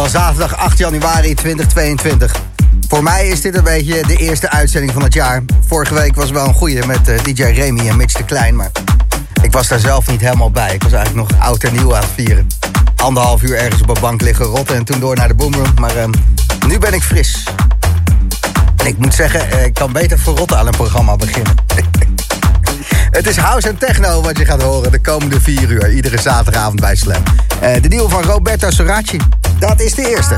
Van zaterdag 8 januari 2022. Voor mij is dit een beetje de eerste uitzending van het jaar. Vorige week was wel een goeie met eh, DJ Remy en Mitch de Klein. Maar ik was daar zelf niet helemaal bij. Ik was eigenlijk nog oud en nieuw aan het vieren. Anderhalf uur ergens op een bank liggen rotten en toen door naar de boomroom. Maar ehm, nu ben ik fris. En ik moet zeggen, eh, ik kan beter voor rotten aan een programma beginnen. Het is house en techno wat je gaat horen de komende vier uur. Iedere zaterdagavond bij Slam. Eh, de nieuwe van Roberto Soracci. Dat is de eerste.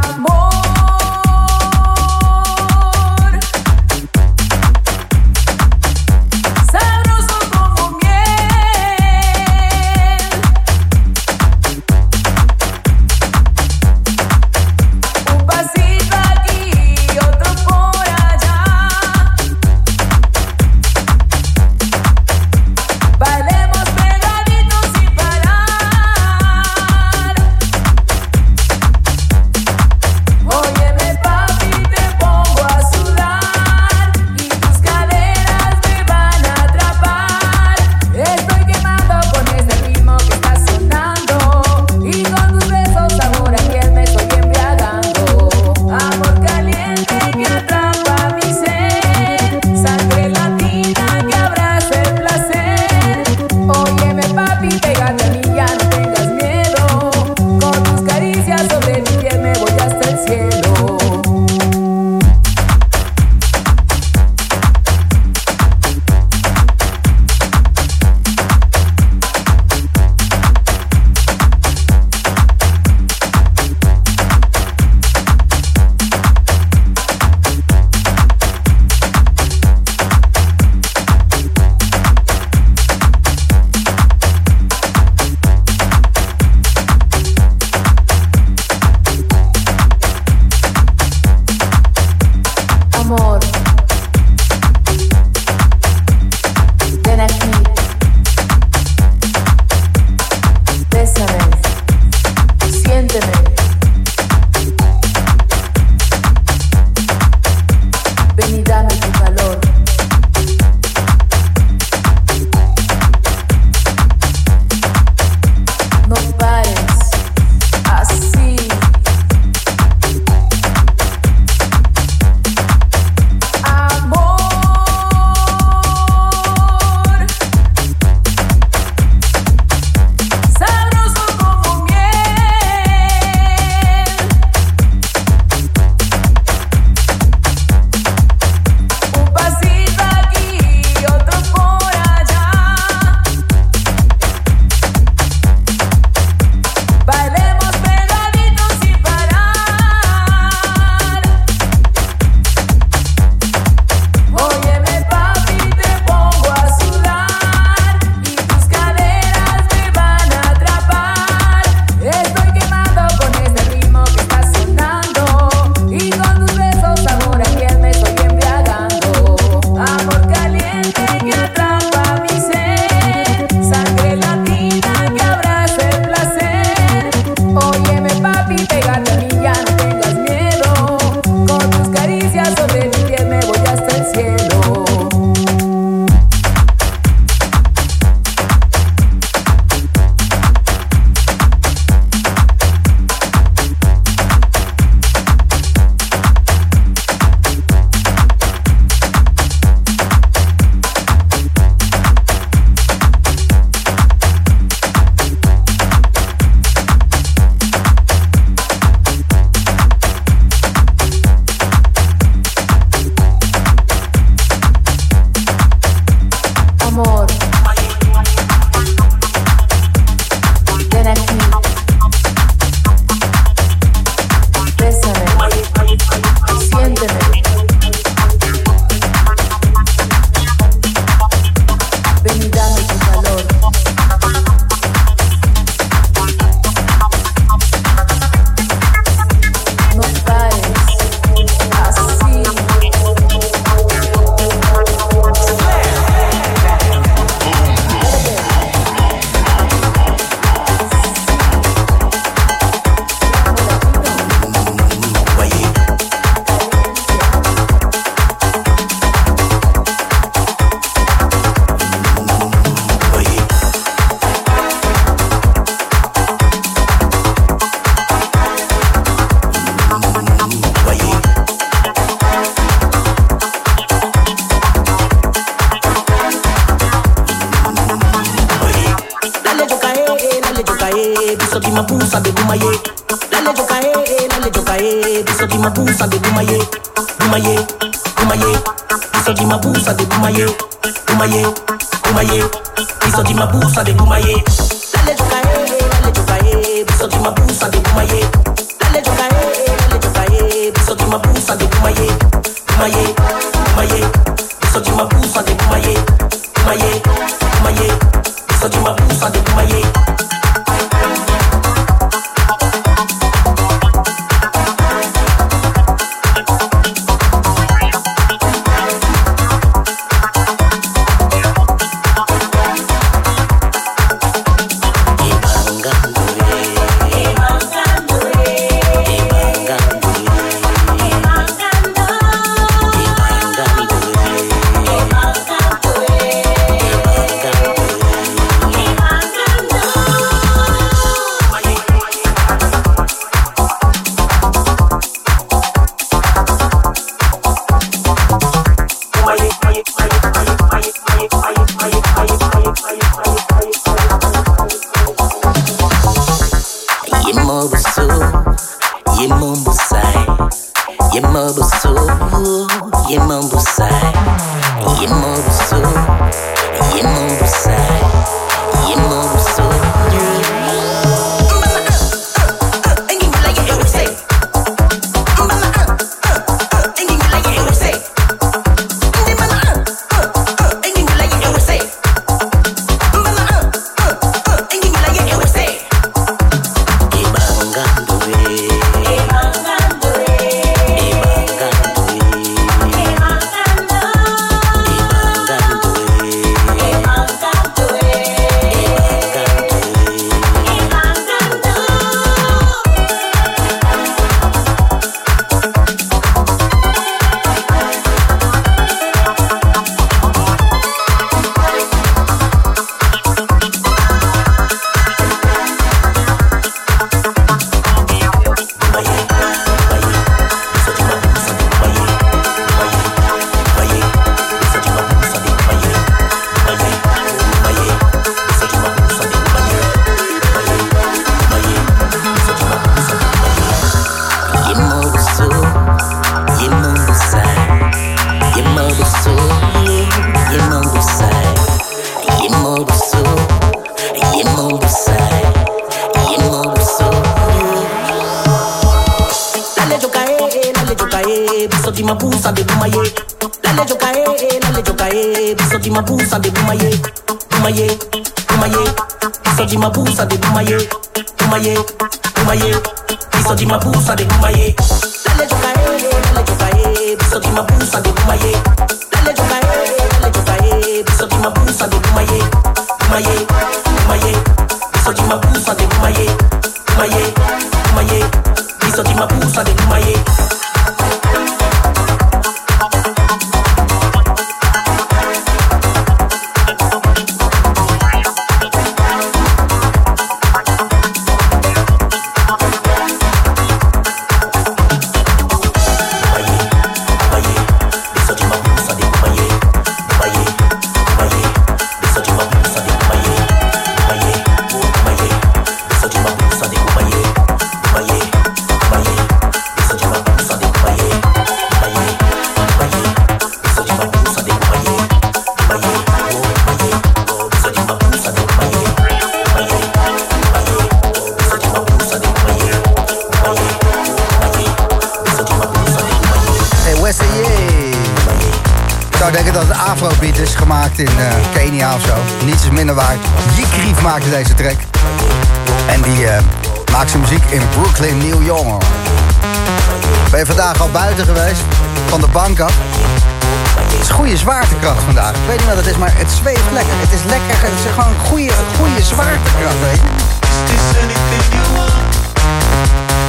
vandaag. Ik weet niet wat het is, maar het zweeft lekker. Het is lekker, het is gewoon goede, goede zwaartekracht, weet.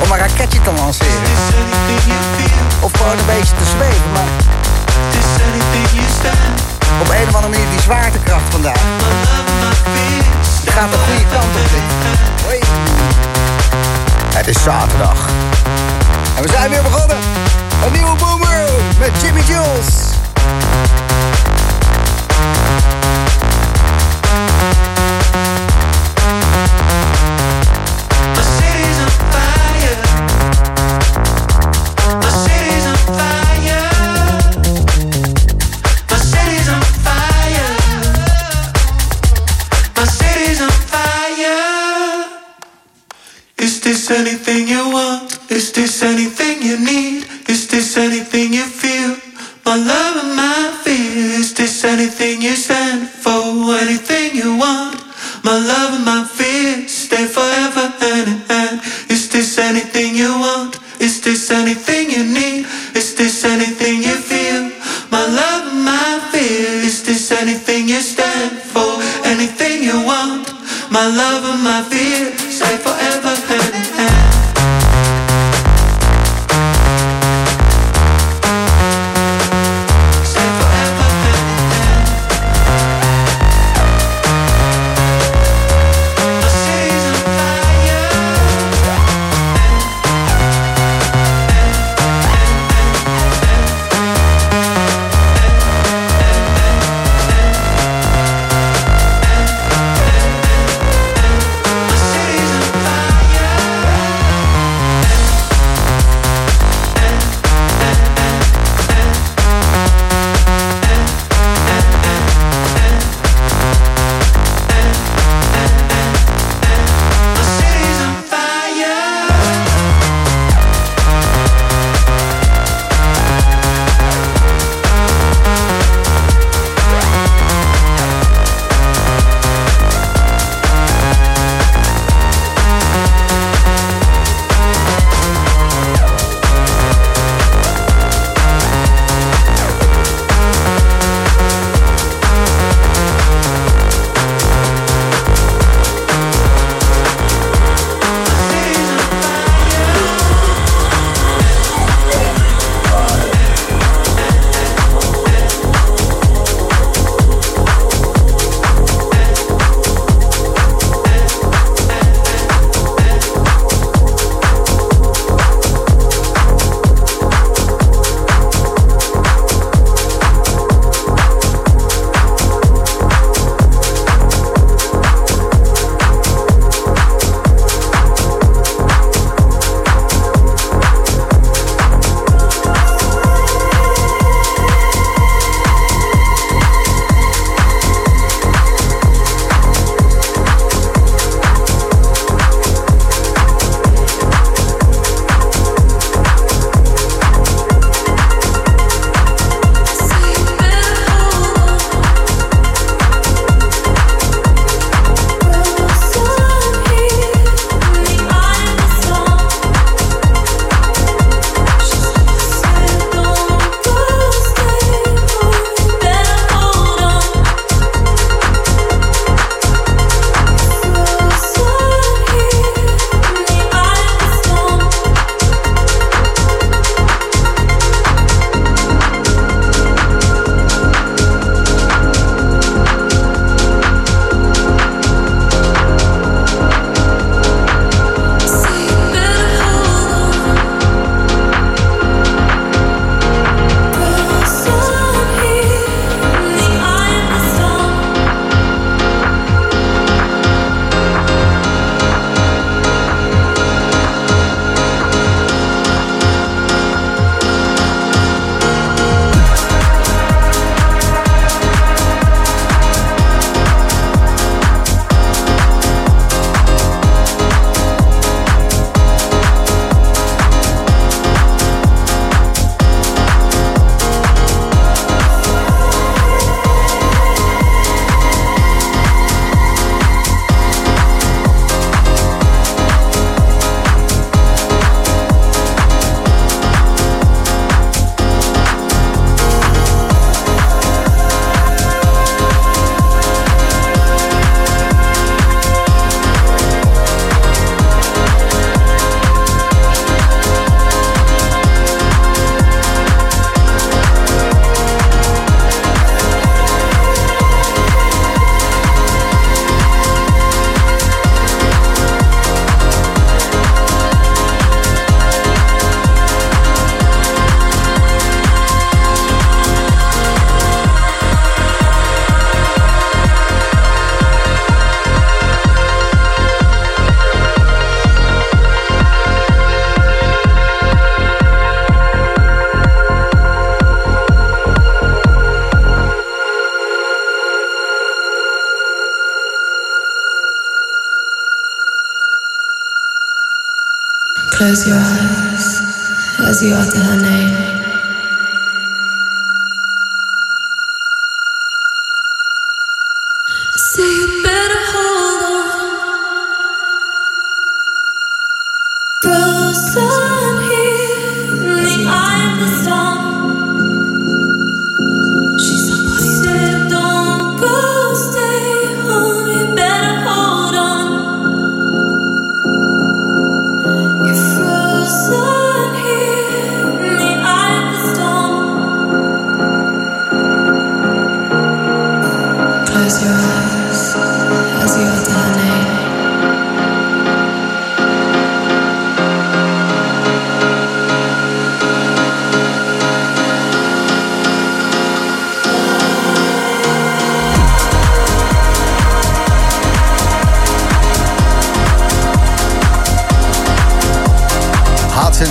Om een raketje te lanceren. Of gewoon een beetje te zweven, maar... Op een of andere manier die zwaartekracht vandaag. Het gaat de goede kant op Het is zaterdag. En we zijn weer begonnen. Een nieuwe Boomer met Jimmy Jules. Thank you.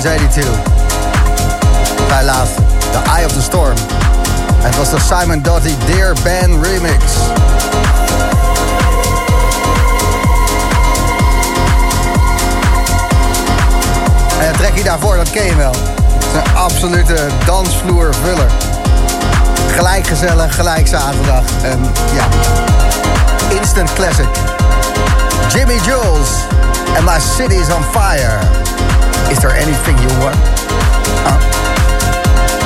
1982. Laat The Eye of the Storm. Het was de Simon Dottie Dear Ben remix. En het trekje daarvoor, dat ken je wel. Het is een absolute dansvloervuller. Gelijk gezellig, gelijk zaterdag. En ja, instant classic. Jimmy Jules and My City is on Fire. Is there anything you want? Ah.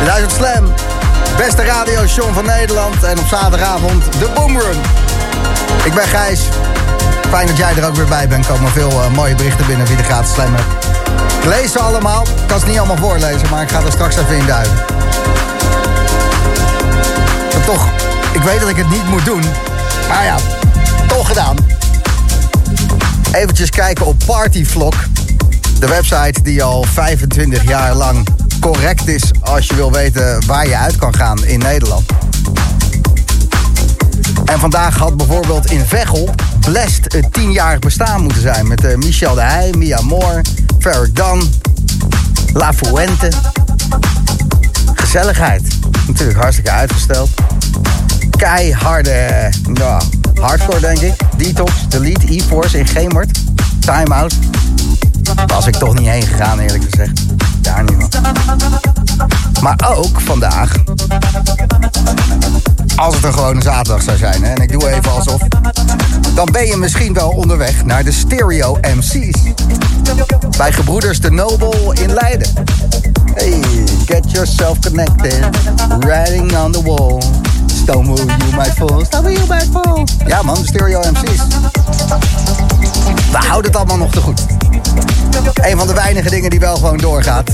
Je luistert Slam. Beste radioshow van Nederland. En op zaterdagavond de Boomroom. Ik ben Gijs. Fijn dat jij er ook weer bij bent. Komen veel eh, mooie berichten binnen wie de gratis Slam. Ik lees ze allemaal. Ik kan ze niet allemaal voorlezen, maar ik ga er straks even in duiken. Maar toch, ik weet dat ik het niet moet doen. Maar ja, toch gedaan. Eventjes kijken op Partyvlog. De website die al 25 jaar lang correct is als je wil weten waar je uit kan gaan in Nederland. En vandaag had bijvoorbeeld in Veghel Blest het 10-jarig bestaan moeten zijn. Met eh, Michel de Heij, Mia Moore, Ferric Dan, La Fuente. Gezelligheid. Natuurlijk hartstikke uitgesteld. Keiharde, ja, hardcore denk ik. Detox, Delete, E-Force in Gemert. Time Out. Was ik toch niet heen gegaan eerlijk gezegd. Daar niet van. Maar ook vandaag. Als het een gewone zaterdag zou zijn, hè, en ik doe even alsof. Dan ben je misschien wel onderweg naar de Stereo MC's. Bij Gebroeders de Nobel in Leiden. Hey, get yourself connected. Riding on the wall. Stumble you might fall. Stumble you might fall. Ja man, de Stereo MC's. We houden het allemaal nog te goed. Een van de weinige dingen die wel gewoon doorgaat.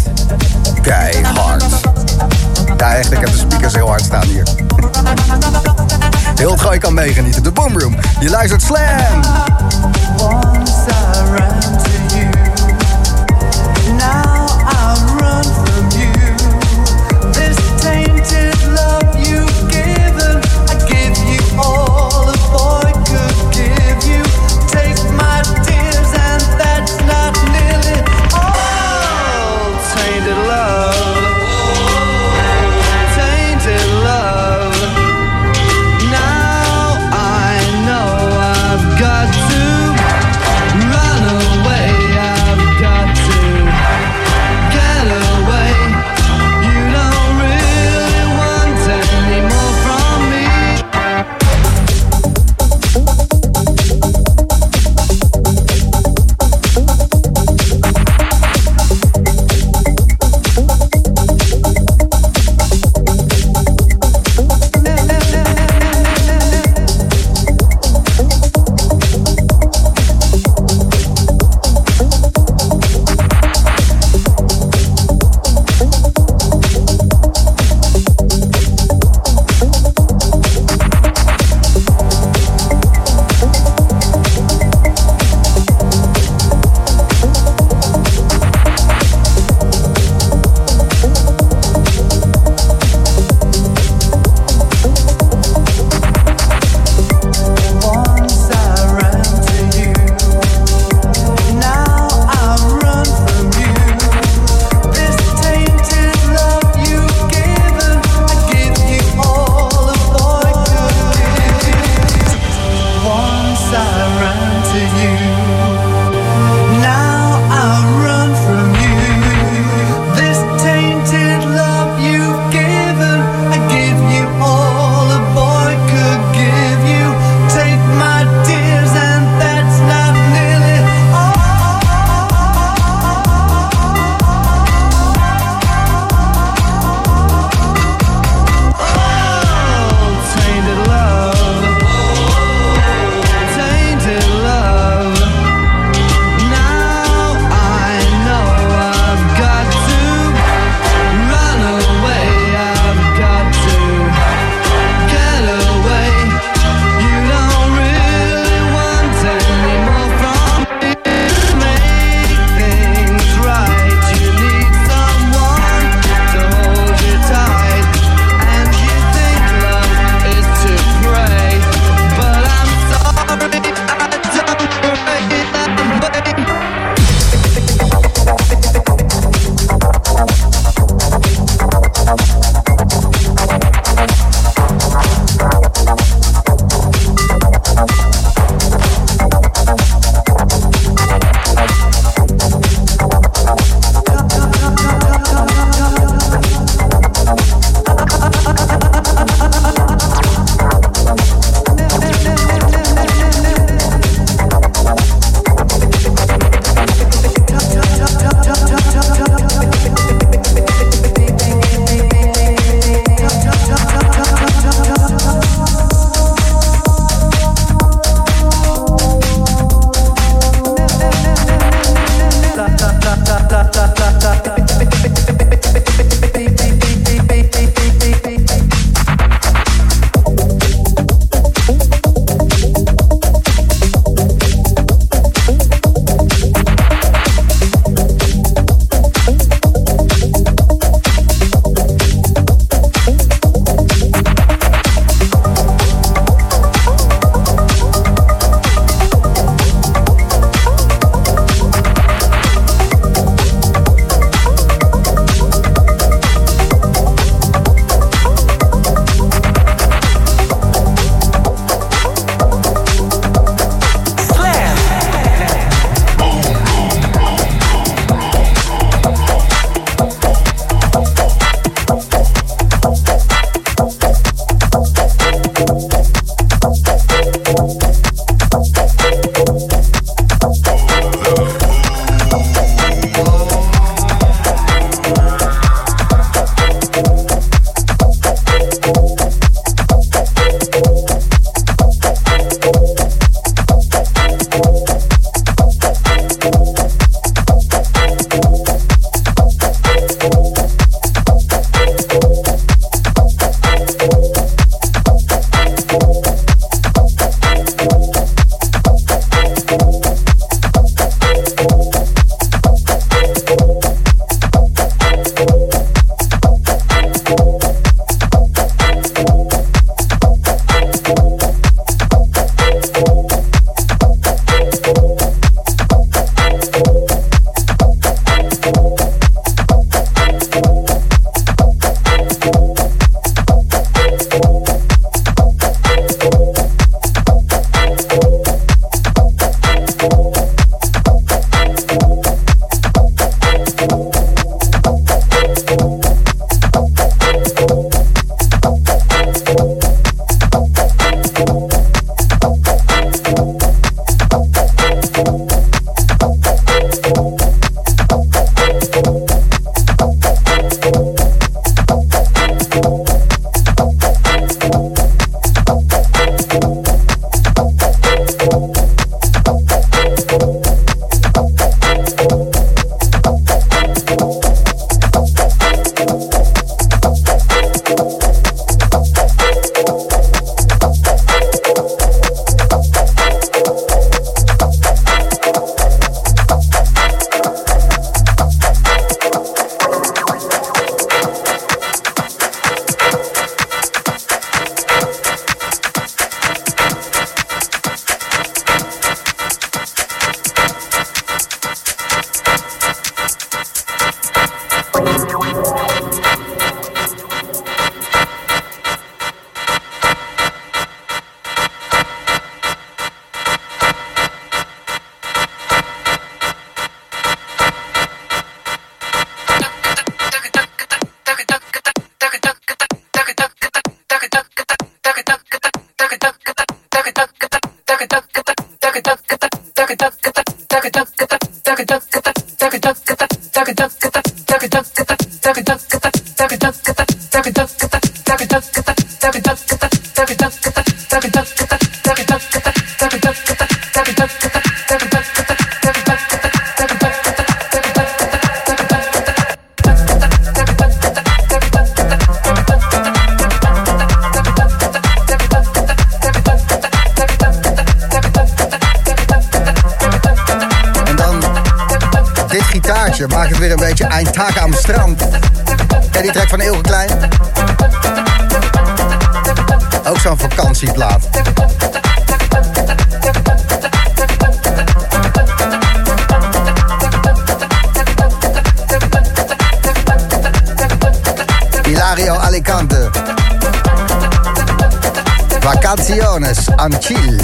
Keihard. Ja, echt, ik heb de speakers heel hard staan hier. Heel gooi kan meegenieten. De Boomroom. Je luistert Slam. Alicante. Vacaciones aan Chile.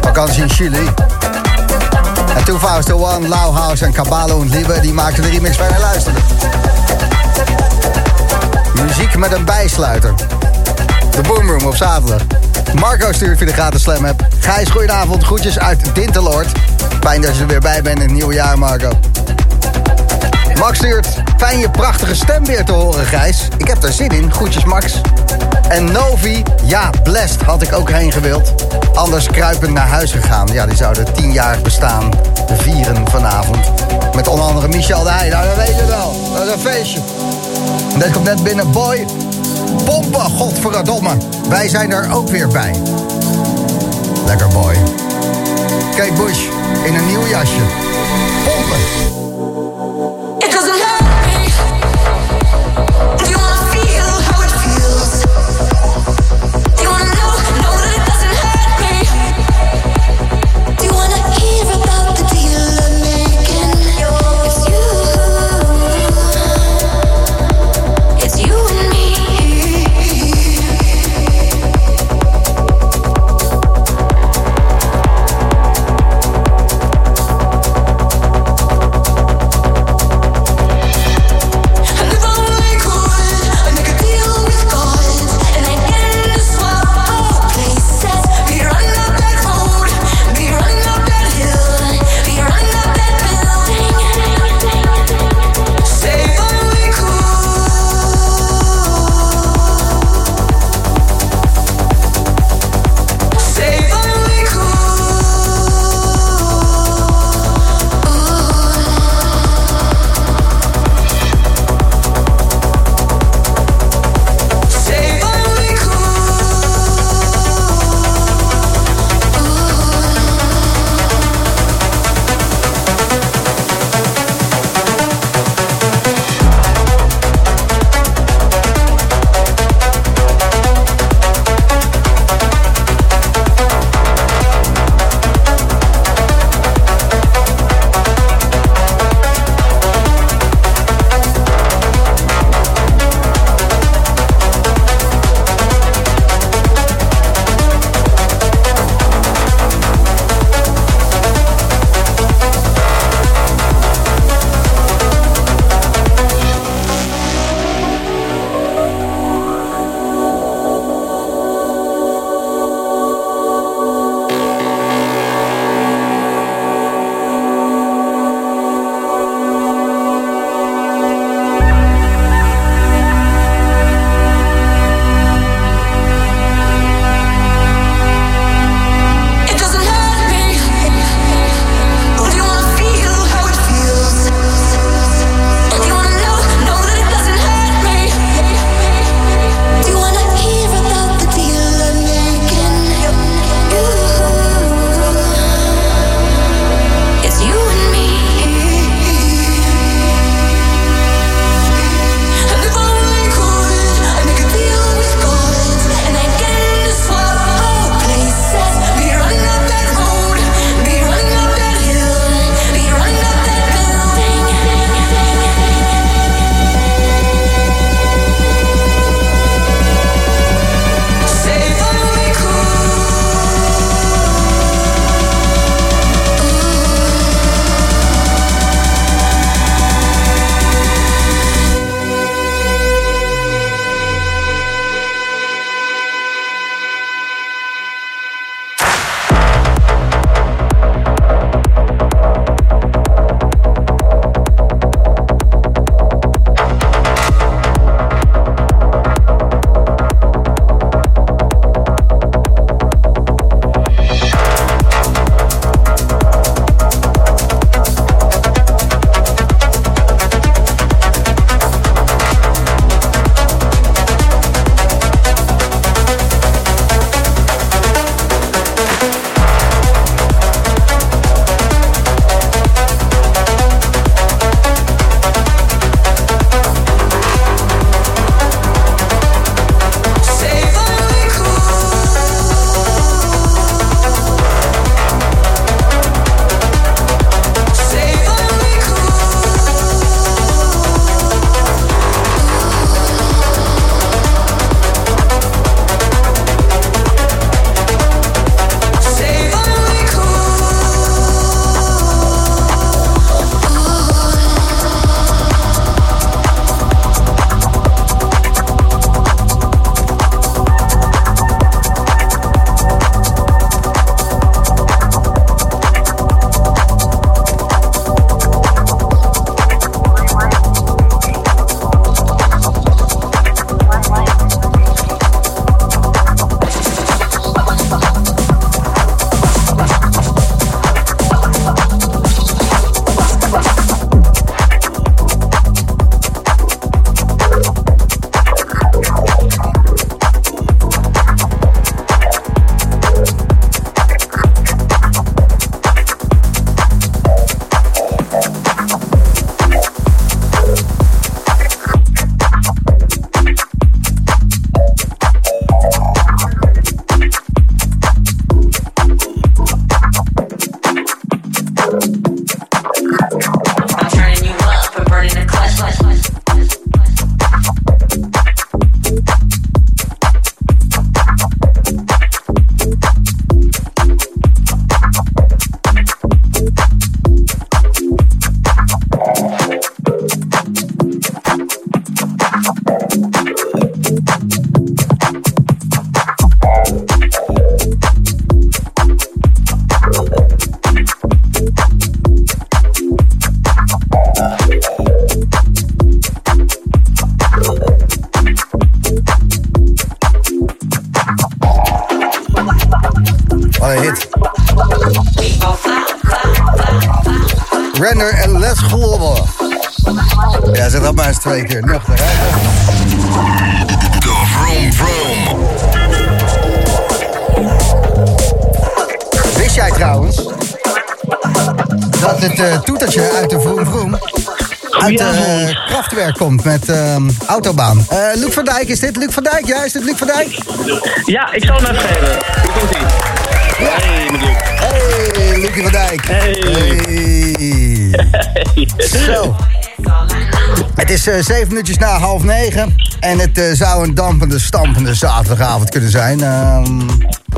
Vakantie in Chili. En toen Faust the One, Lauhaus en Cabalo en Liebe... die maakten de remix bij naar luisteren. Muziek met een bijsluiter. De Boomroom op zaterdag. Marco stuurt via de gratis slam app. Gijs, goedenavond. Groetjes uit Dinteloord. Fijn dat je er weer bij bent in het nieuwe jaar, Marco. Max stuurt, fijn je prachtige stem weer te horen, Gijs. Ik heb er zin in. Groetjes, Max. En Novi, ja, Blest had ik ook heen gewild. Anders kruipend naar huis gegaan. Ja, die zouden tien jaar bestaan vieren vanavond. Met onder andere Michel de Heij. Nou, dat weet je wel. Dat is een feestje. Dit komt net binnen. Boy, pompen, godverdomme. Wij zijn er ook weer bij. Lekker boy. Kate Bush in een nieuw jasje. Pompen. Het globbel. Ja, zeg dat maar eens twee keer. Nuchter, hè? De Vroom Vroom. Wist jij trouwens dat het eh, toetertje uit de Vroom Vroom uit de krachtwerk komt met ehm, autobaan? Eh Luc van Dijk is dit? Luc van Dijk? Ja, is dit Luc van Dijk? Ja, ik zal hem even geven. Hier komt ie. Hey, met Luc. Hey, Lucie van Dijk. Hey. Hey. Zo. Het is eh, zeven minuutjes na half negen. En het eh, zou een dampende, stampende zaterdagavond kunnen zijn. Ehm,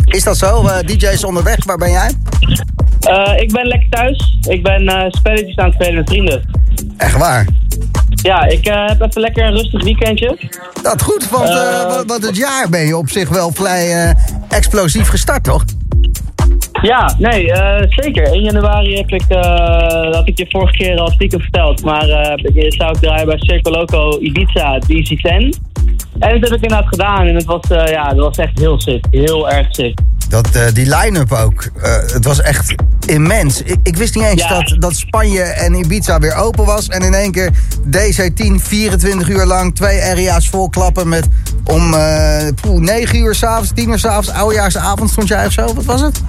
is dat zo? Eh, DJ is onderweg. Waar ben jij? Ik ben lekker thuis. Ik ben spelletjes aan het spelen met vrienden. Echt waar? Ja, ik heb even lekker een rustig weekendje. Dat goed, want, want- het jaar ben je op zich wel vrij explosief gestart, toch? Ja, nee, eh, zeker. 1 januari heb ik, eh, had ik je vorige keer al stiekem verteld. Maar eh, ik zou ik draaien bij Circo Loco Ibiza DC10. En dat heb ik inderdaad gedaan. En het was, ja, dat was echt heel sick. Heel erg sick. Dat, die line-up ook. het was echt immens. Ik, ik wist niet eens Ja. dat, dat Spanje en Ibiza weer open was. En in één keer DC10, 24 uur lang, twee area's volklappen met om eh, poeh, 9 uur s'avonds, 10 uur s'avonds, oudejaarsavond stond jij of zo. Wat was het?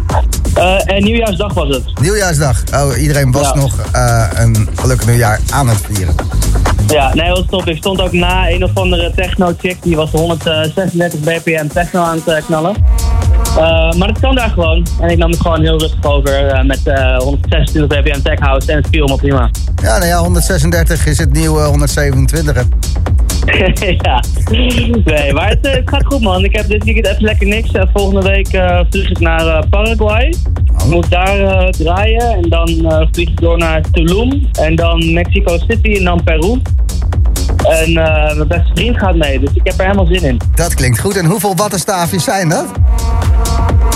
Eh, en nieuwjaarsdag was het. Nieuwjaarsdag. Oh, iedereen was Ja. nog eh, een gelukkig nieuwjaar aan het vieren. Ja, nee, dat was top. Ik stond ook na een of andere techno-chick. Die was 136 bpm techno aan het knallen. Maar dat kan daar gewoon. En ik nam het gewoon heel rustig over met eh 126 bpm tech house. En het viel me prima. Ja, nou ja, 136 is het nieuwe 127. hè. ja. Nee, maar het, eh, het gaat goed man. Ik heb dit weekend even lekker niks. Eh, volgende week eh, vlieg ik naar Paraguay. Ik moet daar draaien. En dan vlieg ik door naar Tulum. En dan Mexico City en dan Peru. En mijn beste vriend gaat mee. Dus ik heb er helemaal zin in. Dat klinkt goed. En hoeveel wattenstaafjes zijn dat?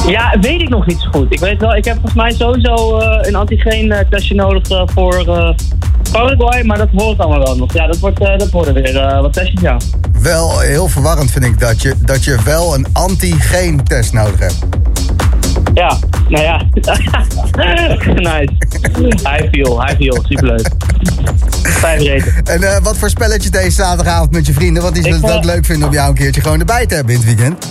Ja, weet ik nog niet zo goed. Ik weet wel, ik heb volgens mij sowieso een antigeen eh, testje nodig voor Paraguay, maar dat hoort allemaal wel nog. Ja, dat, wordt, eh, dat worden weer eh, wat testjes, ja. Wel heel verwarrend vind ik dat je, dat je wel een antigeen-test nodig hebt. Ja, nou ja. nice. Hij viel, hij viel. Superleuk. Vijf reten. En eh, wat voor spelletjes deze zaterdagavond met je vrienden? Wat is het eh, leuk vinden om jou een keertje gewoon erbij te hebben in het weekend?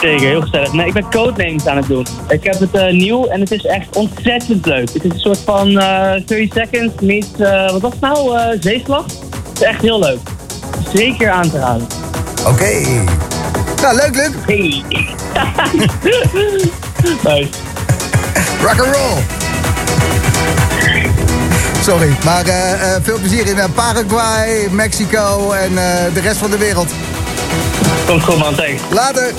Zeker, heel gezellig. Nee, ik ben codenames aan het doen. Ik heb het eh, nieuw en het is echt ontzettend leuk. Het is een soort van eh 30 seconds meets, wat was het nou, zeeslag. Het is echt heel leuk. Zeker aan te raden. Oké. Nou, leuk, leuk. Hey. nice. Rock and roll. Sorry, maar eh, eh, veel plezier in eh, Paraguay, Mexico en de rest van de wereld. Komt goed man, thanks. Later.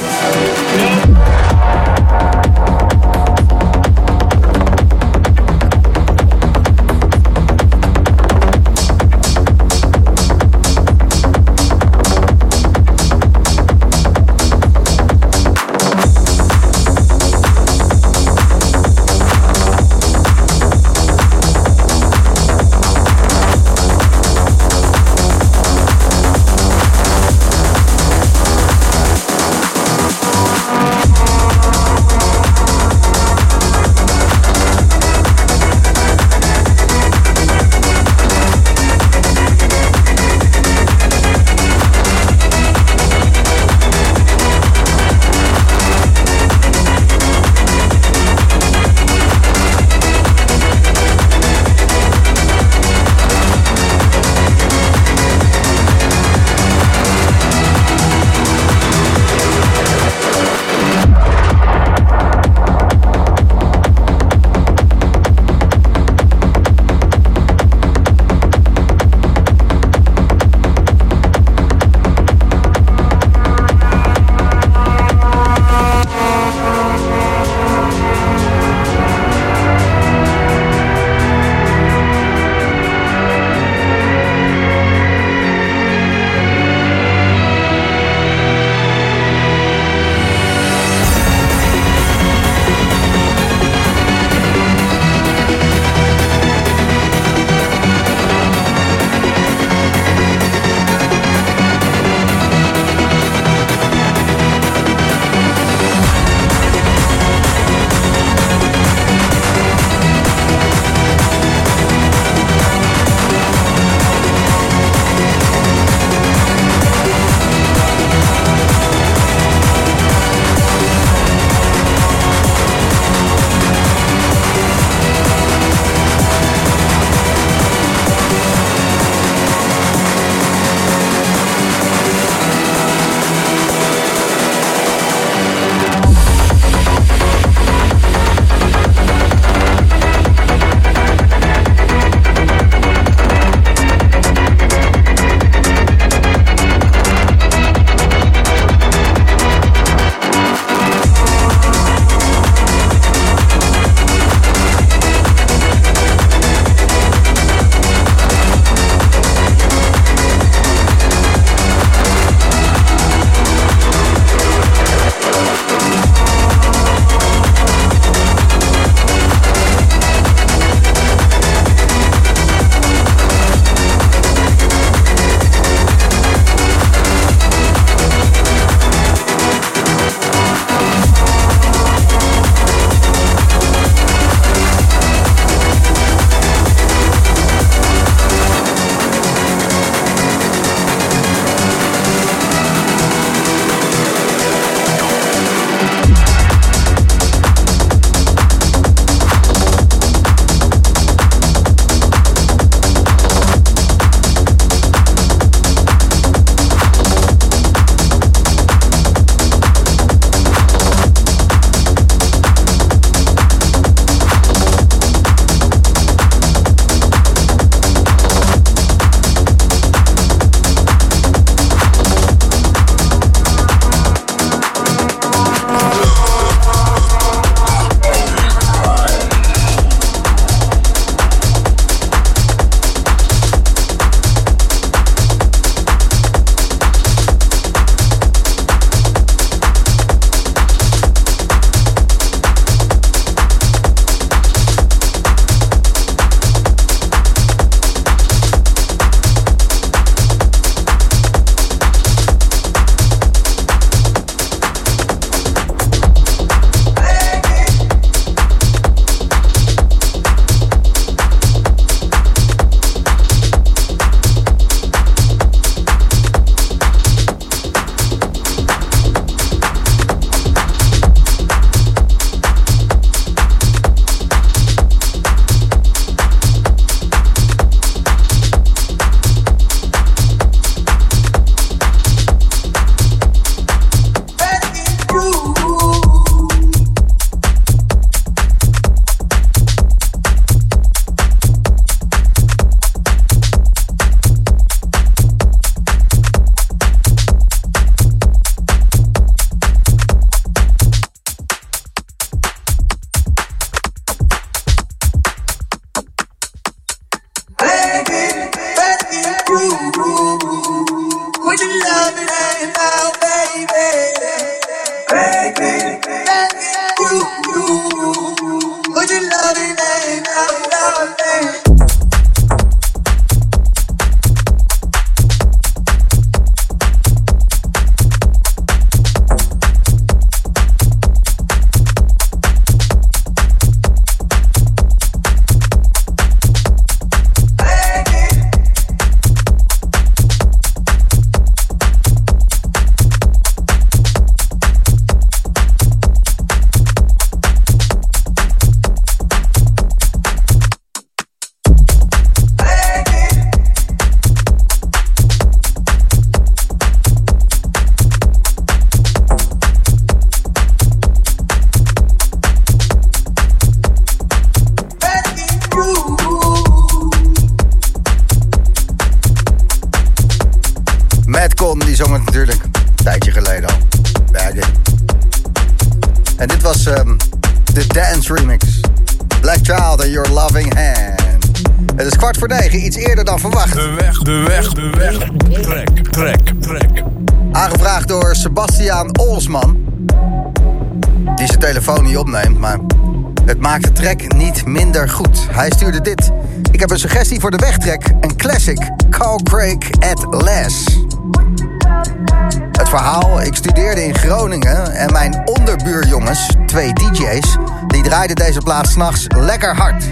Verhaal, ik studeerde in Groningen en mijn onderbuurjongens, twee DJ's, die draaiden deze plaat s'nachts lekker hard.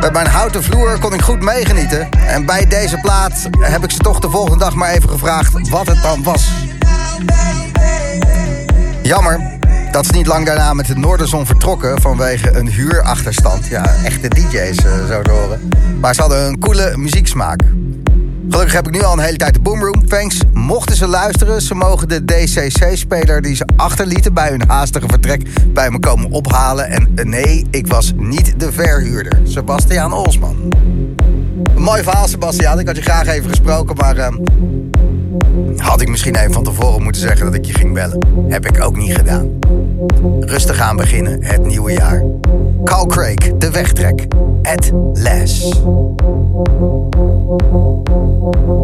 Met mijn houten vloer kon ik goed meegenieten. En bij deze plaat heb ik ze toch de volgende dag maar even gevraagd wat het dan was. Jammer dat ze niet lang daarna met de Noorderzon vertrokken vanwege een huurachterstand. Ja, echte DJ's eh, zo te horen. Maar ze hadden een coole muzieksmaak. Gelukkig heb ik nu al een hele tijd de Boomroom. Thanks. Mochten ze luisteren, ze mogen de DCC-speler die ze achterlieten bij hun haastige vertrek bij me komen ophalen. En eh, nee, ik was niet de verhuurder. Sebastiaan Olsman. Mooi verhaal, Sebastiaan. Ik had je graag even gesproken, maar ehm, had ik misschien even van tevoren moeten zeggen dat ik je ging bellen. Heb ik ook niet gedaan. Rustig aan beginnen, het nieuwe jaar. Carl Craig, de wegtrek. At Les. Mm-hmm.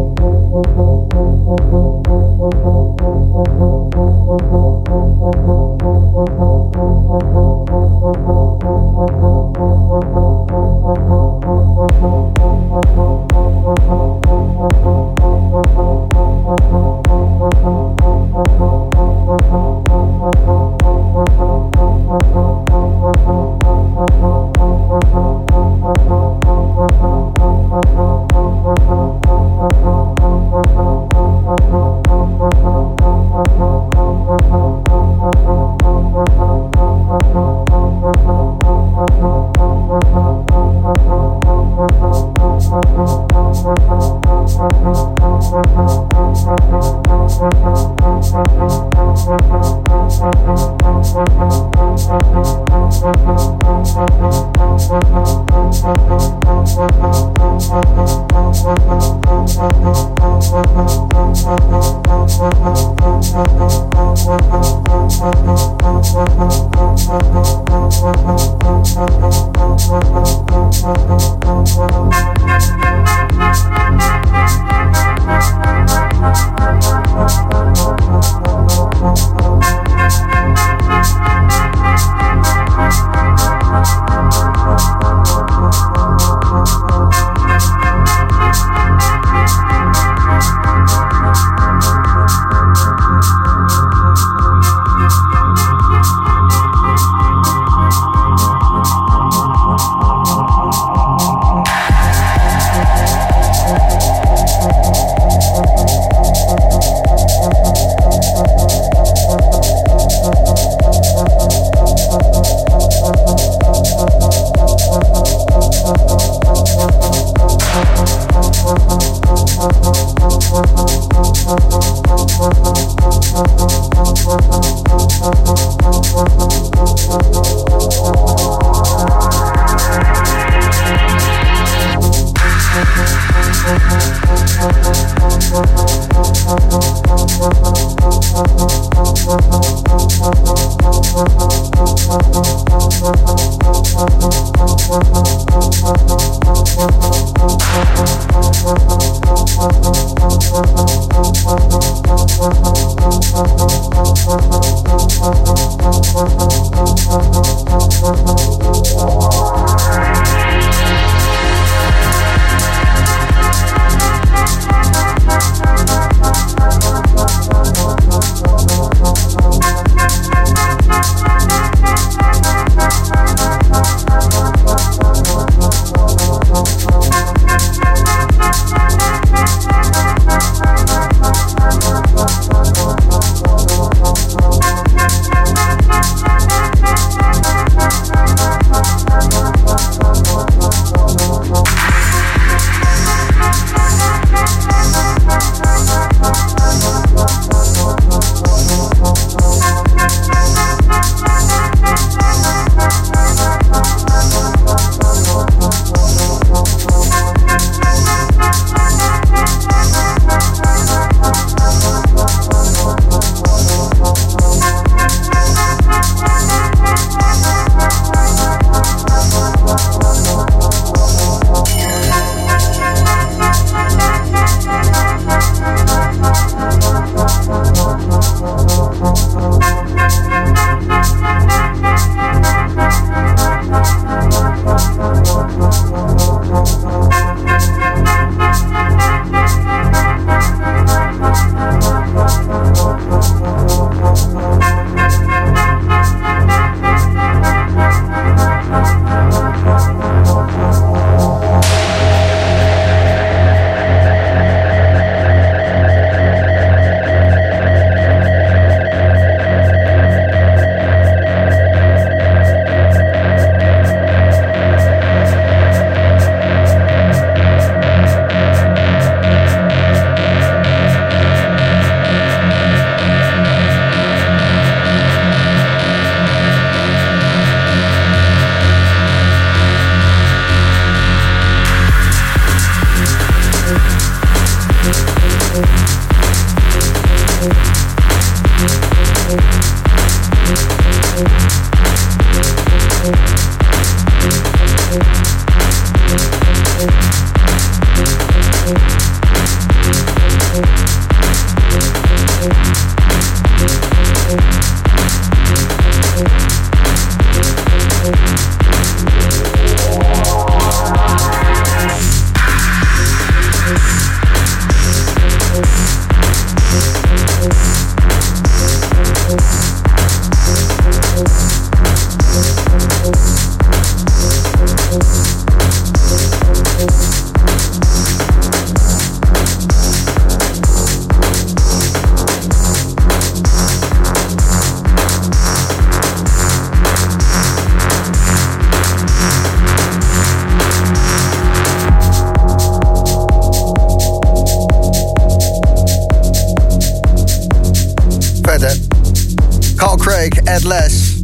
Drake, At Less.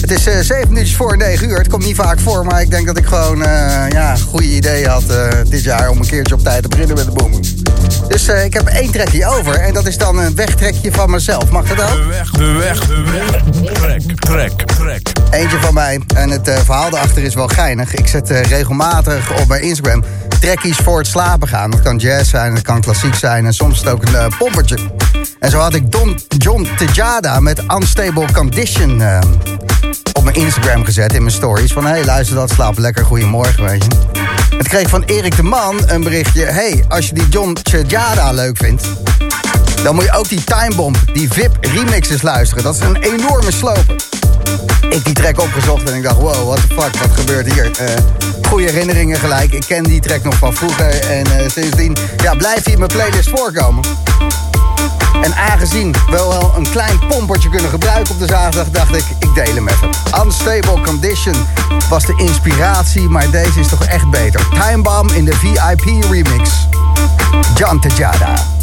Het is eh 7 minuutjes voor 9 uur. Het komt niet vaak voor, maar ik denk dat ik gewoon eh, ja, goede ideeën had eh, dit jaar om een keertje op tijd te beginnen met de boom. Dus ik heb één trekje over en dat is dan een wegtrekje van mezelf. Mag dat ook? De weg, de weg, de weg. Trek, trek, trek. Eentje van mij. En het verhaal daarachter is wel geinig. Ik zet regelmatig op mijn Instagram trekkies voor het slapen gaan. Dat kan jazz zijn, dat kan klassiek zijn en soms is het ook een eh, pompertje. En zo had ik Don, John Tejada met Unstable Condition eh, op mijn Instagram gezet in mijn stories. Van hey, luister dat, slaap lekker, goedemorgen, weet je. Het kreeg van Erik de Man een berichtje. hey, als je die John Tejada leuk vindt, dan moet je ook die Timebomb, die VIP remixes luisteren. Dat is een enorme sloper. Ik die track opgezocht en ik dacht, wow, what the fuck, wat gebeurt hier? Eh goede herinneringen gelijk. Ik ken die track nog van vroeger en eh, sindsdien ja, blijft hij in mijn playlist voorkomen. En aangezien we wel een klein pompertje kunnen gebruiken op de zaterdag, dacht ik, ik deel hem even. Unstable Condition was de inspiratie, maar deze is toch echt beter. Time Bomb in de VIP remix. John Tejada.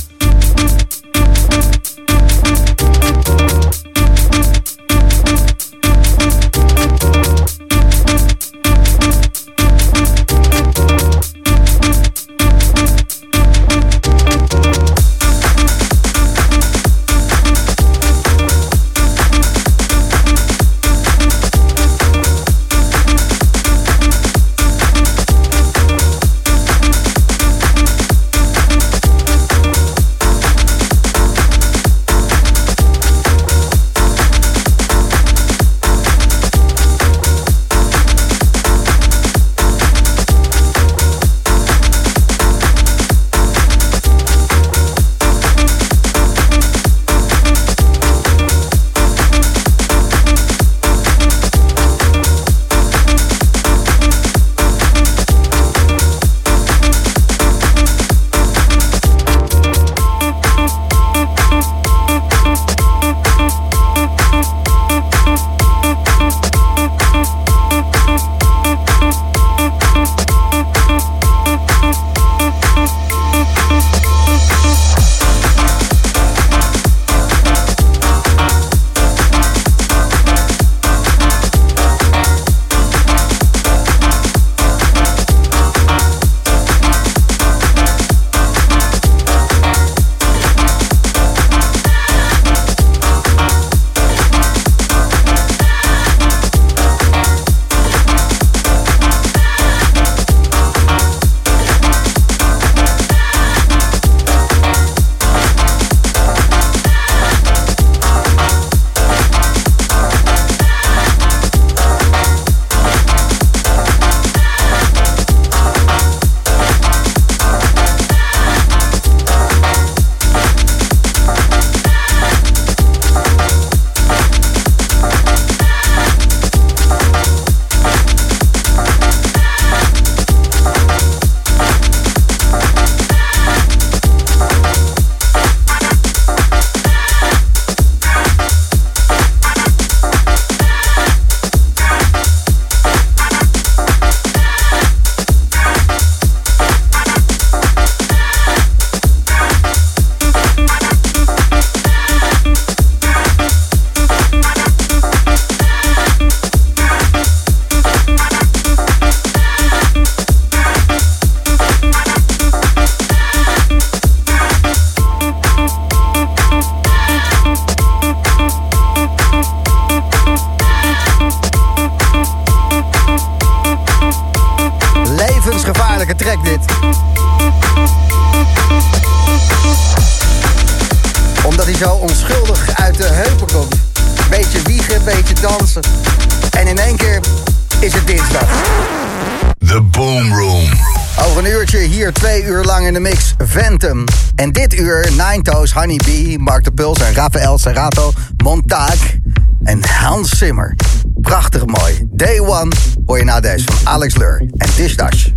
Nine Toes, Honey Bee, Mark de Puls en Rafael Serrato, Montaak en Hans Zimmer. Prachtig mooi. Day One hoor je na deze van Alex Leur en Dish Dash.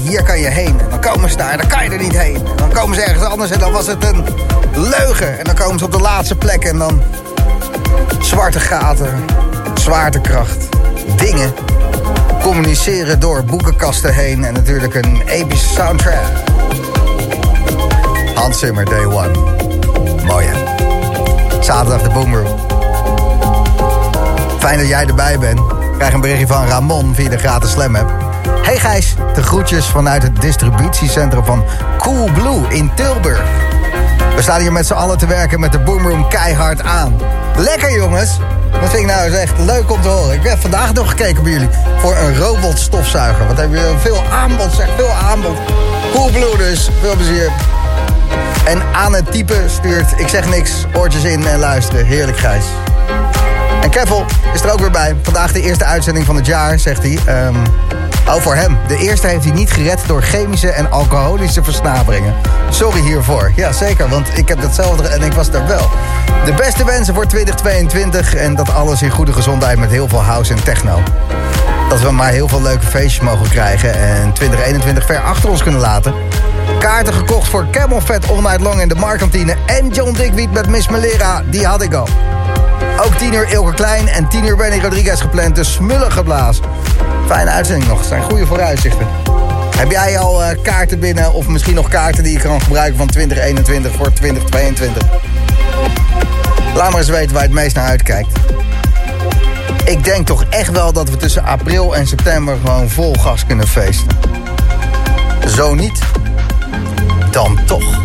Hier kan je heen. En dan komen ze daar, dan kan je er niet heen. En dan komen ze ergens anders en dan was het een leugen. En dan komen ze op de laatste plek en dan zwarte gaten, zwaartekracht, dingen. Communiceren door boekenkasten heen en natuurlijk een epische soundtrack. Hans Zimmer, Day One. Mooi hè? Zaterdag de Boomroom. Fijn dat jij erbij bent. Krijg een berichtje van Ramon via de gratis Slam app. Hey Gijs, de groetjes vanuit het distributiecentrum van Cool Blue in Tilburg. We staan hier met z'n allen te werken met de Boomroom keihard aan. Lekker jongens! Dat vind ik nou eens echt leuk om te horen. Ik heb vandaag nog gekeken bij jullie voor een robotstofzuiger. Wat hebben jullie veel aanbod, zeg veel aanbod. Cool Blue dus, veel plezier. En aan het type stuurt, ik zeg niks, oortjes in en luisteren. Heerlijk Gijs. En Kevel is er ook weer bij. Vandaag de eerste uitzending van het jaar, zegt hij. Ehm, oh, voor hem. De eerste heeft hij niet gered door chemische en alcoholische versnaperingen. Sorry hiervoor. Ja, zeker, want ik heb datzelfde en ik was er wel. De beste wensen voor 2022 en dat alles in goede gezondheid met heel veel house en techno. Dat we maar heel veel leuke feestjes mogen krijgen en 2021 ver achter ons kunnen laten. Kaarten gekocht voor Camel Fat All Night Long in de Markantine en John Dickweed met Miss Melera, die had ik al. Ook 10 uur Ilke Klein en 10 uur Benny Rodriguez gepland. De smullen geblazen. Fijne uitzending nog. Het zijn goede vooruitzichten. Heb jij al eh, kaarten binnen of misschien nog kaarten die je kan gebruiken van 2021 voor 2022? Laat maar eens weten waar je het meest naar uitkijkt. Ik denk toch echt wel dat we tussen april en september gewoon vol gas kunnen feesten. Zo niet, dan toch.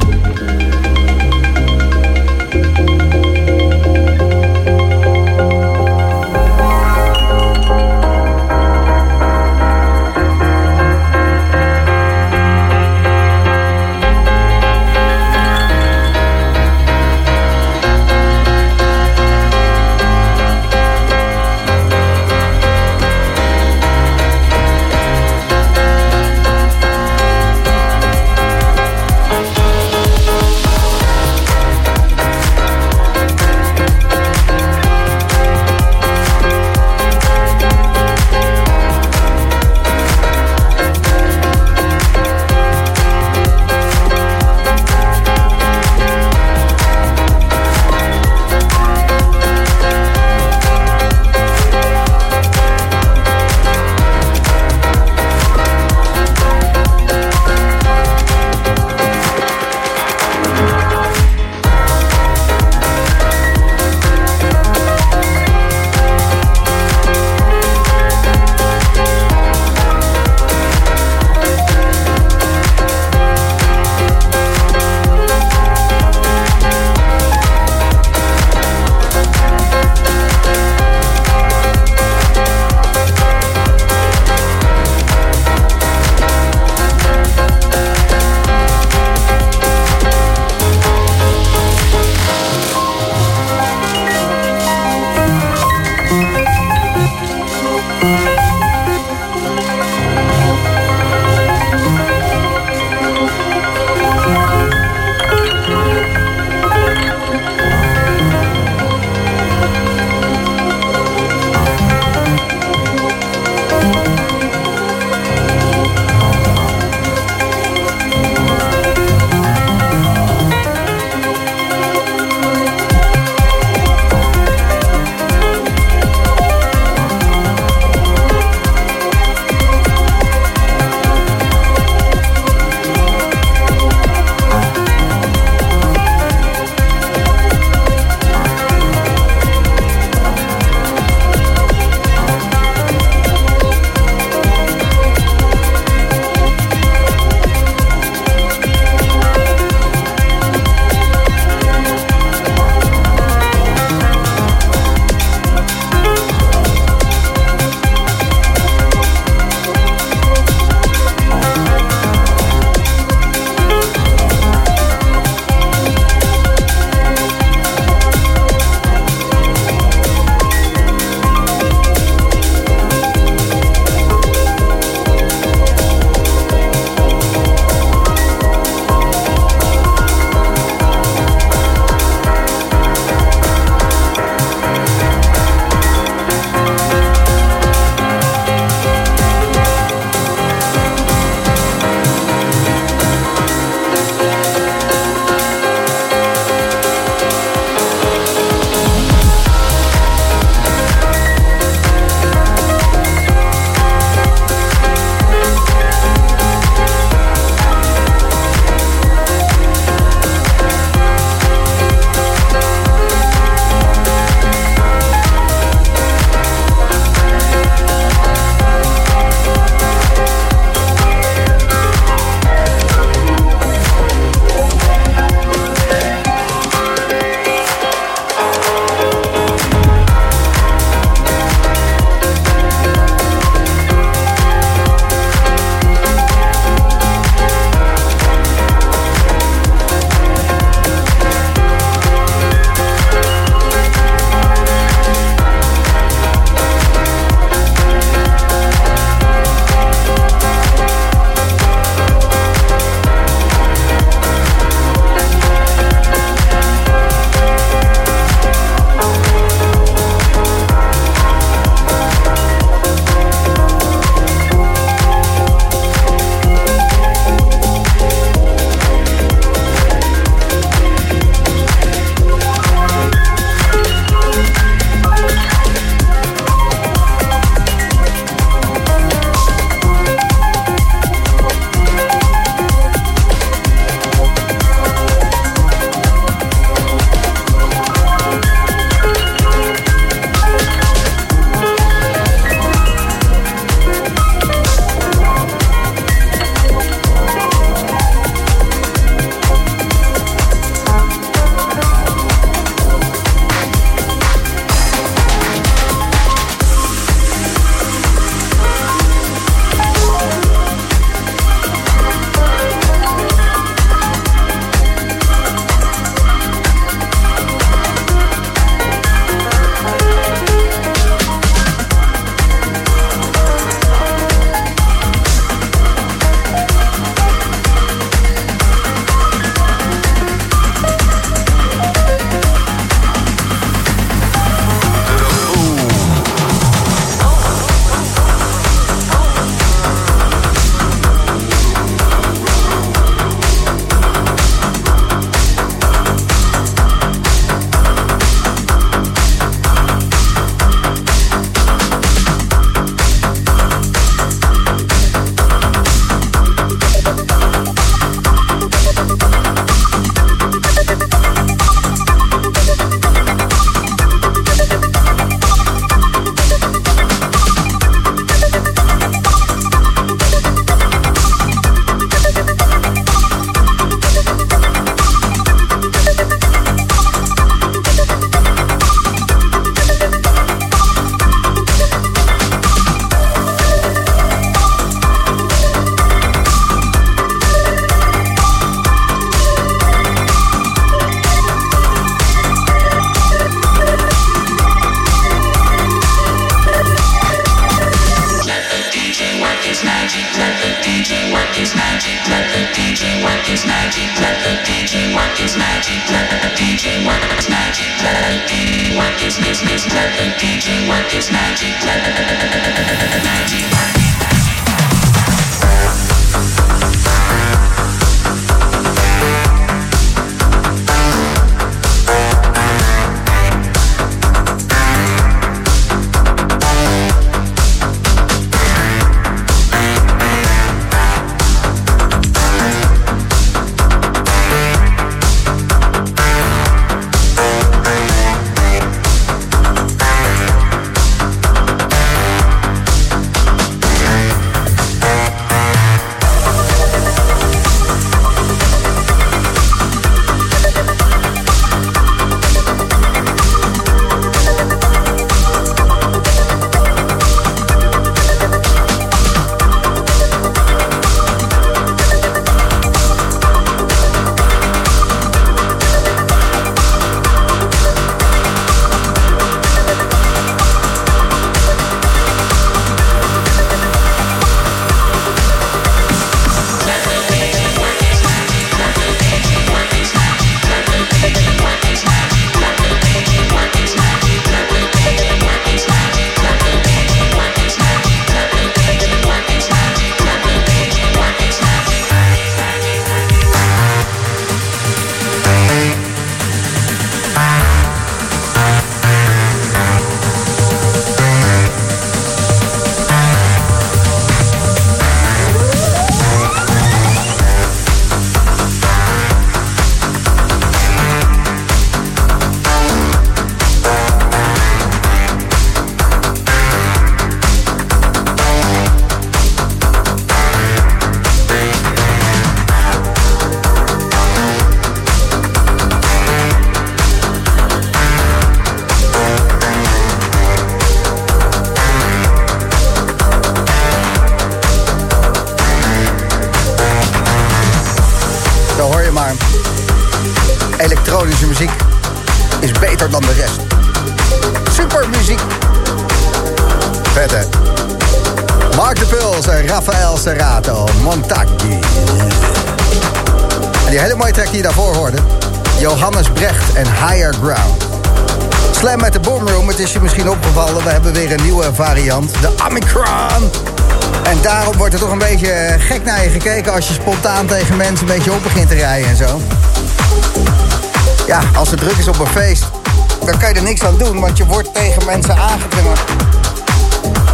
Niks aan doen... want je wordt tegen mensen aangedrongen.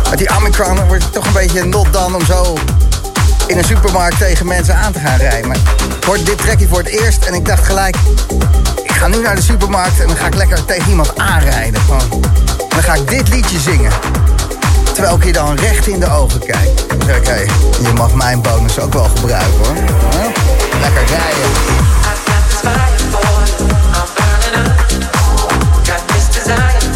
Met die Omicron wordt het toch een beetje not dan om zo in een supermarkt tegen mensen aan te gaan rijden. Ik hoorde dit trekje voor het eerst en ik dacht gelijk... ik ga nu naar de supermarkt en dan ga ik lekker tegen iemand aanrijden. Dan ga ik dit liedje zingen. Terwijl ik je dan recht in de ogen kijk. Dan zeg ik, hé, je mag mijn bonus ook wel gebruiken hoor. Lekker rijden. desire.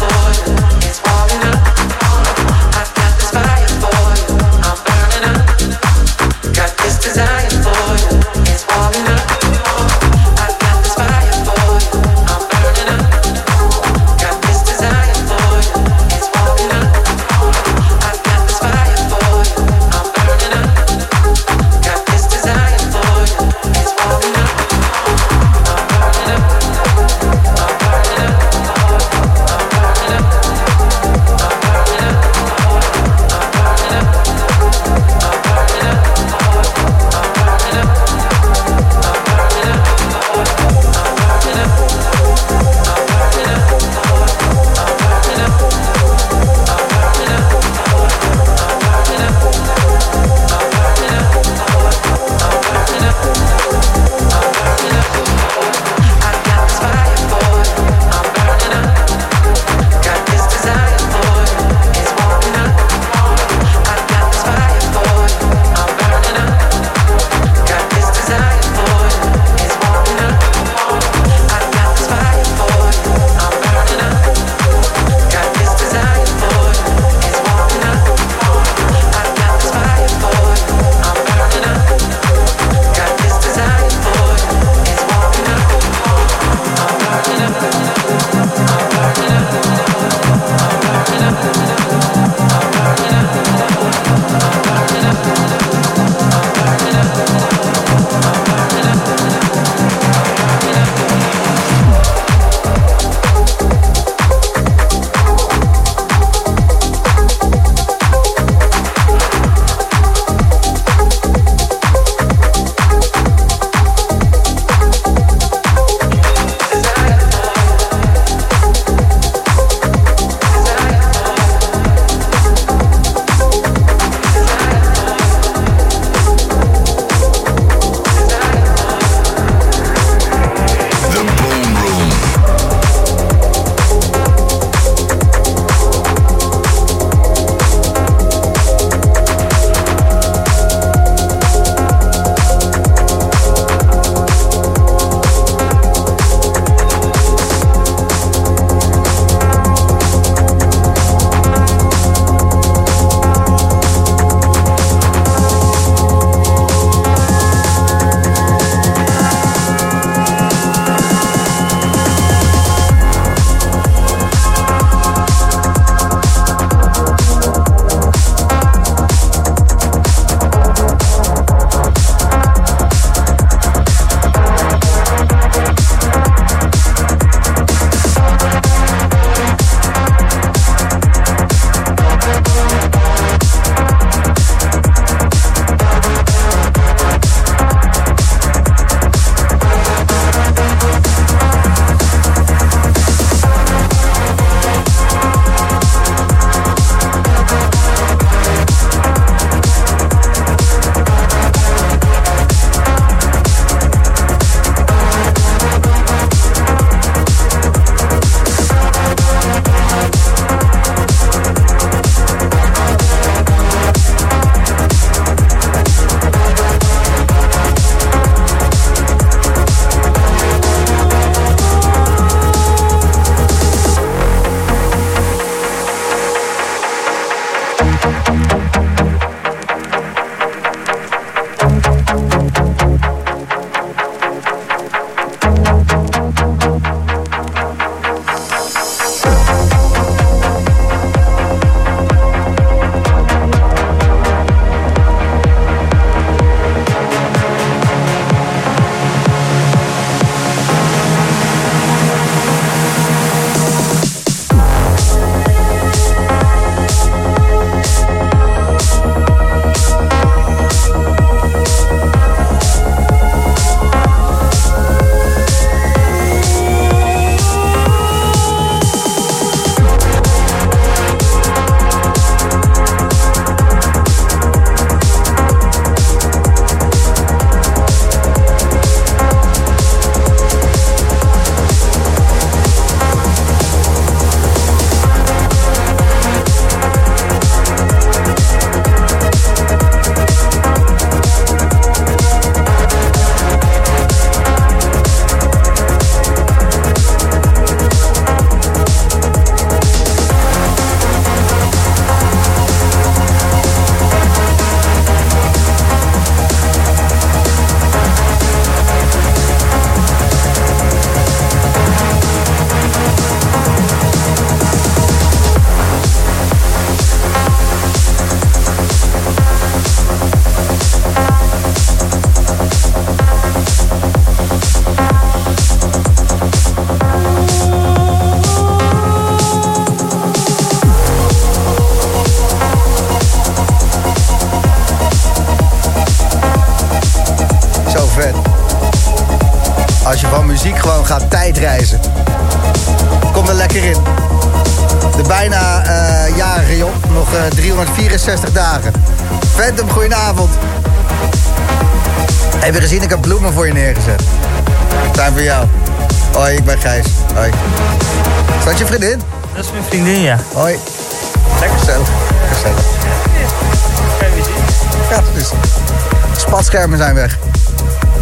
Spatschermen zijn weg.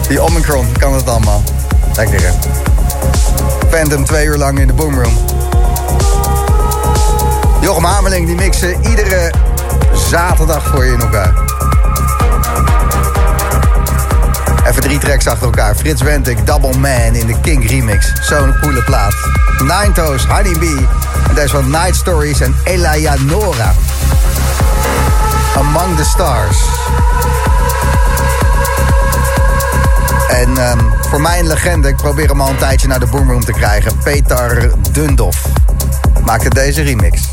Die Omicron kan het allemaal. Lekker hè. Phantom twee uur lang in de boomroom. Jochem Hameling die mixen iedere zaterdag voor je in elkaar. Even drie tracks achter elkaar. Frits Wentik, Double Man in de King remix. Zo'n coole plaat. Nine Toes, Honey Bee. En deze van Night Stories en Eleanora. Among the Stars. En ehm, voor mij een legende. Ik probeer hem al een tijdje naar de boomroom te krijgen. Peter Dundoff maakte deze remix.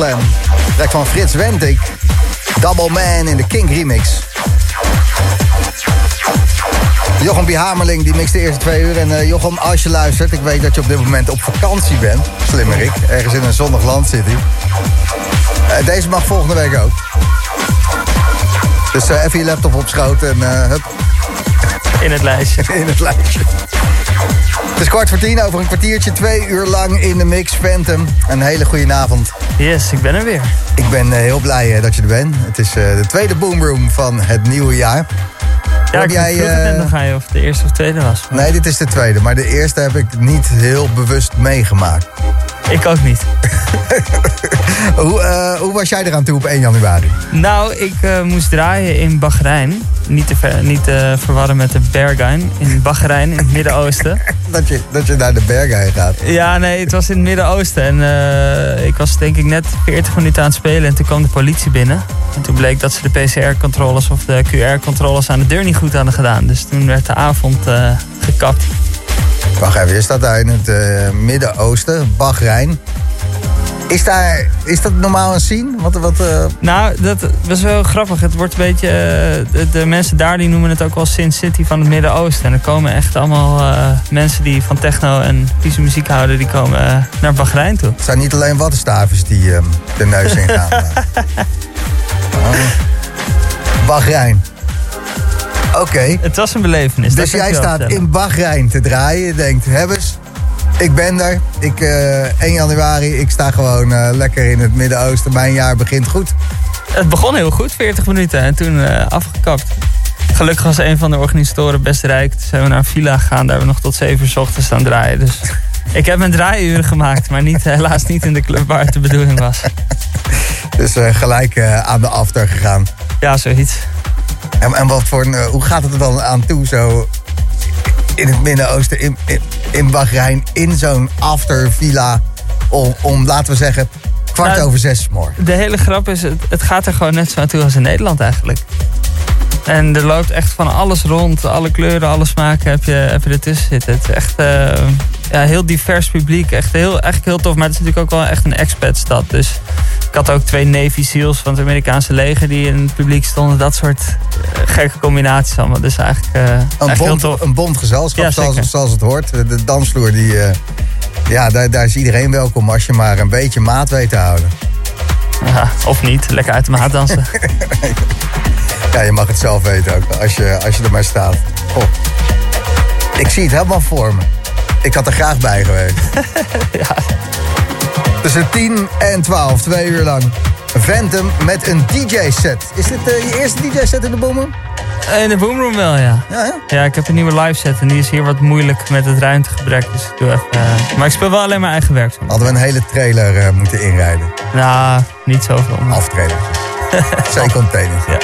Slam. Van Frits Wentik. Double Man in de King remix. Jochem B. Hamerling die mixt de eerste twee uur. En eh, Jochem, als je luistert, ik weet dat je op dit moment op vakantie bent. Slimmerik, ergens in een zonnig land zit hij. Eh, deze mag volgende week ook. Dus eh, even je laptop op schoot en hup, In het lijstje. in het lijstje. Het is kwart voor tien, over een kwartiertje, twee uur lang in de mix. Phantom, een hele goede avond. Yes, ik ben er weer. Ik ben eh, heel blij eh, dat je er bent. Het is eh, de tweede boomroom van het nieuwe jaar. Ja, Heb ik jij, eh, net nog aan je of het de eerste of tweede was. maar Nee, dit is de tweede, maar de eerste heb ik niet heel bewust meegemaakt. Ik ook niet. Hoe, eh, hoe was jij eraan toe op 1 januari? Nou, ik moest draaien in Bahrein. Niet te, ver, niet te verwarren met de Berghain. In Bahrein, in het Midden-Oosten. Dat je, dat je naar de bergen heen gaat. Ja, nee, het was in het Midden-Oosten. En eh, ik was denk ik net 40 minuten aan het spelen. En toen kwam de politie binnen. En toen bleek dat ze de PCR-controles of de QR-controles aan de deur niet goed hadden gedaan. Dus toen werd de avond eh, gekapt. Wacht even, je staat daar in het eh, Midden-Oosten, Bahrein. Is, daar, is dat normaal een scene? Wat, wat, eh, Nou, dat was wel grappig. Het wordt een beetje. eh, de, de mensen daar die noemen het ook wel Sin City van het Midden-Oosten. En er komen echt allemaal eh, mensen die van techno en vieze muziek houden, die komen naar Bahrein toe. het zijn niet alleen wattenstaafjes die eh, de neus in gaan. Oh. Bahrein. Oké. Het was een belevenis. Dus jij staat in Bahrein te draaien. Je denkt, hebbers, ik ben er. Ik, eh 1 januari, ik sta gewoon eh, lekker in het Midden-Oosten. Mijn jaar begint goed. Het begon heel goed, 40 minuten, en toen eh, afgekapt. Gelukkig was een van de organisatoren best rijk. Toen zijn we naar een villa gegaan. Daar hebben we nog tot 7 uur 's ochtends staan draaien. Dus ik heb mijn draaiuren gemaakt, maar niet, helaas niet in de club waar het de bedoeling was. Dus gelijk aan de after gegaan. Ja, zoiets. En, en wat voor, een, hoe gaat het er dan aan toe zo in het Midden-Oosten, in, in, in Bahrein, in zo'n aftervilla om, om, laten we zeggen, kwart Nou, over zes morgen? De hele grap is, het, het gaat er gewoon net zo aan toe als in Nederland eigenlijk. En er loopt echt van alles rond. Alle kleuren, alle smaken heb je, heb je ertussen zitten. Het is echt eh, ja, heel divers publiek. Echt heel, eigenlijk heel tof. Maar het is natuurlijk ook wel echt een expat-stad. Dus ik had ook twee Navy SEALs van het Amerikaanse leger die in het publiek stonden. Dat soort eh, gekke combinaties allemaal. Dus eigenlijk, eh, Een eigenlijk heel bond, tof. een bond gezelschap, Ja, zoals, zoals het hoort. De, dansvloer, die, eh, ja, daar, daar is iedereen welkom als je maar een beetje maat weet te houden. Ja, of niet. Lekker uit de maat dansen. Ja, je mag het zelf weten ook, als je, als je er maar staat. Ik zie het helemaal voor me. Ik had er graag bij geweest. Tussen 10 en 12, twee uur lang. Phantom met een DJ-set. Is dit eh, je eerste DJ-set in de boomroom? In de boomroom wel, ja. Ja, ja. Ja, ik heb een nieuwe live set en die is hier wat moeilijk met het ruimtegebrek. Dus ik doe even... eh, maar ik speel wel alleen mijn eigen werk. zo. Hadden we een hele trailer eh, moeten inrijden. Nou, niet zoveel. maar- Half trailer. Twee containers. Ja.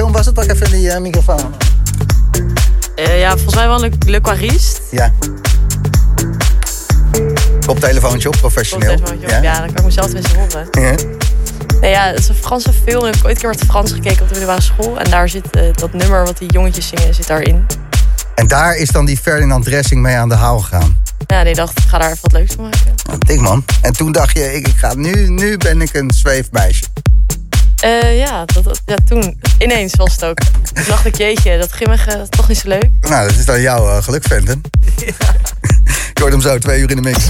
Film, was het? Pak even die eh, microfoon. Eh, ja, volgens mij wel Le, Le Quariste. Ja. Koptelefoontje op, professioneel. Ja. ja, dan kan ik mezelf tenminste horen. Ja. Nee, ja, het is een Franse film. Heb ik ooit een keer met Frans gekeken op de middelbare school. En daar zit eh, dat nummer wat die jongetjes zingen, zit daarin. En daar is dan die Ferdinand Dressing mee aan de haal gegaan. Ja, die dacht, ik ga daar even wat leuks van maken. Nou, dik man. En toen dacht je, ik, ik ga, nu, nu ben ik een zweefmeisje. Eh, ja, dat- ja, toen. Ineens was het ook. Toen dacht ik, jeetje, dat grimmige, dat is toch niet zo leuk. Nou, dat is dan jouw eh, geluk, Fenton. Je hoort hem zo twee uur in de mix.